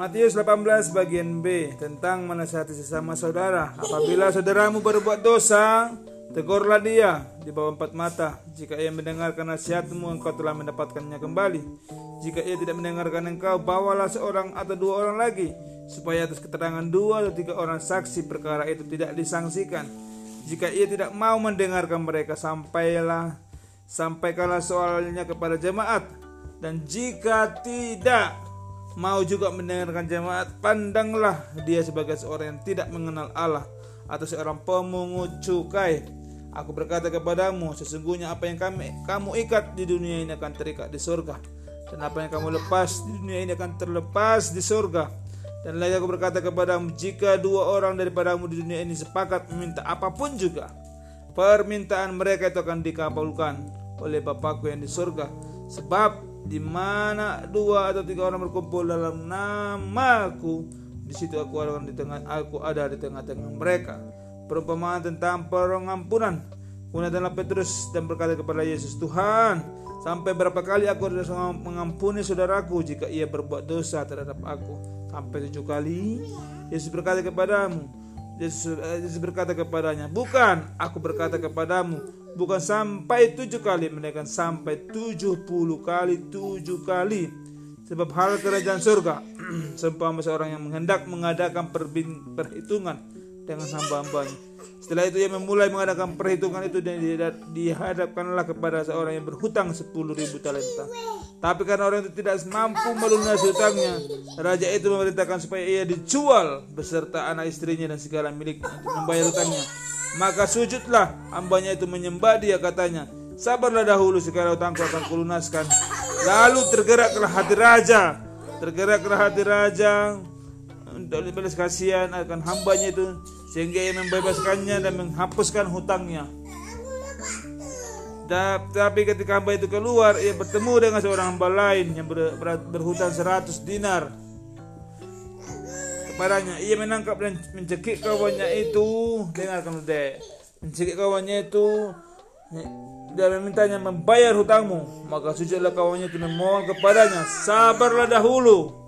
Matius 18 bagian B tentang menasihati sesama saudara. Apabila saudaramu berbuat dosa, tegurlah dia di bawah empat mata. Jika ia mendengarkan nasihatmu, engkau telah mendapatkannya kembali. Jika ia tidak mendengarkan engkau, bawalah seorang atau dua orang lagi, supaya atas keterangan dua atau tiga orang saksi perkara itu tidak disangsikan. Jika ia tidak mau mendengarkan mereka, sampailah sampaikanlah soalnya kepada jemaat. Dan jika tidak mau juga mendengarkan jemaat, pandanglah dia sebagai seorang yang tidak mengenal Allah atau seorang pemungut cukai. Aku berkata kepadamu, sesungguhnya apa yang kami, kamu ikat di dunia ini akan terikat di surga. Dan apa yang kamu lepas di dunia ini akan terlepas di surga. Dan lagi aku berkata kepadamu, jika dua orang daripadamu di dunia ini sepakat meminta apa pun juga, permintaan mereka itu akan dikabulkan oleh Bapakku yang di surga. Sebab di mana dua atau tiga orang berkumpul dalam namaku di situ aku ada di tengah aku ada di tengah-tengah mereka. Perumpamaan tentang pengampunan. Kemudian dalam Petrus dan berkata kepada Yesus Tuhan sampai berapa kali aku harus mengampuni saudaraku jika ia berbuat dosa terhadap aku? Sampai tujuh kali? Yesus berkata kepadamu Yesus, Yesus berkata kepadanya bukan aku berkata kepadamu bukan sampai tujuh kali menaikkan sampai tujuh puluh kali tujuh kali. Sebab hal kerajaan surga seumpama seorang yang menghendak mengadakan perhitungan dengan hamba-hambanya. Setelah itu ia memulai mengadakan perhitungan itu dan dihadapkanlah kepada seorang yang berhutang sepuluh ribu talenta. Tapi karena orang itu tidak mampu melunasi hutangnya raja itu memerintahkan supaya ia dijual beserta anak istrinya dan segala miliknya untuk membayar hutangnya. Maka sujudlah hambanya itu menyembah dia katanya. Sabarlah dahulu sekarang utangku akan kulunaskan. Lalu tergeraklah hati raja. Tergeraklah hati raja Untuk dibalas kasihan akan hambanya itu Sehingga ia membebaskannya dan menghapuskan hutangnya tapi ketika hamba itu keluar ia bertemu dengan seorang hamba lain yang ber, ber, berhutang 100 dinar kepadanya. Ia menangkap dan mencekik kawannya itu. Dengarkan deh. Mencekik kawannya itu dan memintanya membayar hutangmu. Maka sujudlah kawannya itu memohon kepadanya. Sabarlah dahulu.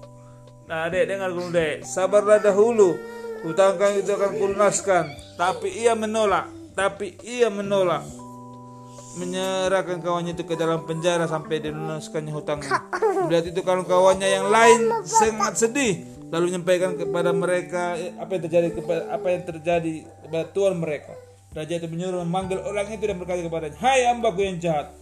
Nah dek dengar dulu dek. Sabarlah dahulu. Hutang itu akan kulunaskan. Tapi ia menolak. Tapi ia menolak menyerahkan kawannya itu ke dalam penjara sampai dilunaskannya hutangnya. Melihat itu kalau kawannya yang lain sangat sedih lalu menyampaikan kepada mereka eh, apa yang terjadi kepada apa yang terjadi kepada tuan mereka. Raja itu menyuruh memanggil orang itu dan berkata kepadanya, "Hai hambaku yang jahat,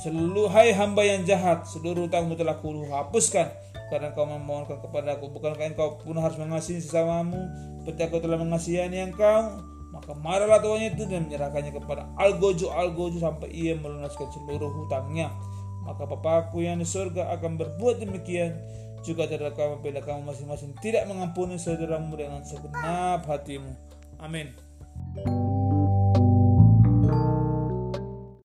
seluruh hai hamba yang jahat, seluruh hutangmu telah ku hapuskan karena kau memohonkan kepadaku. Bukankah engkau pun harus mengasihi sesamamu seperti aku telah mengasihani engkau?" Maka marahlah tuannya itu dan menyerahkannya kepada Algojo Algojo sampai ia melunaskan seluruh hutangnya. Maka papaku yang di surga akan berbuat demikian juga terhadap kamu bila kamu masing-masing tidak mengampuni saudaramu dengan segenap hatimu. Amin.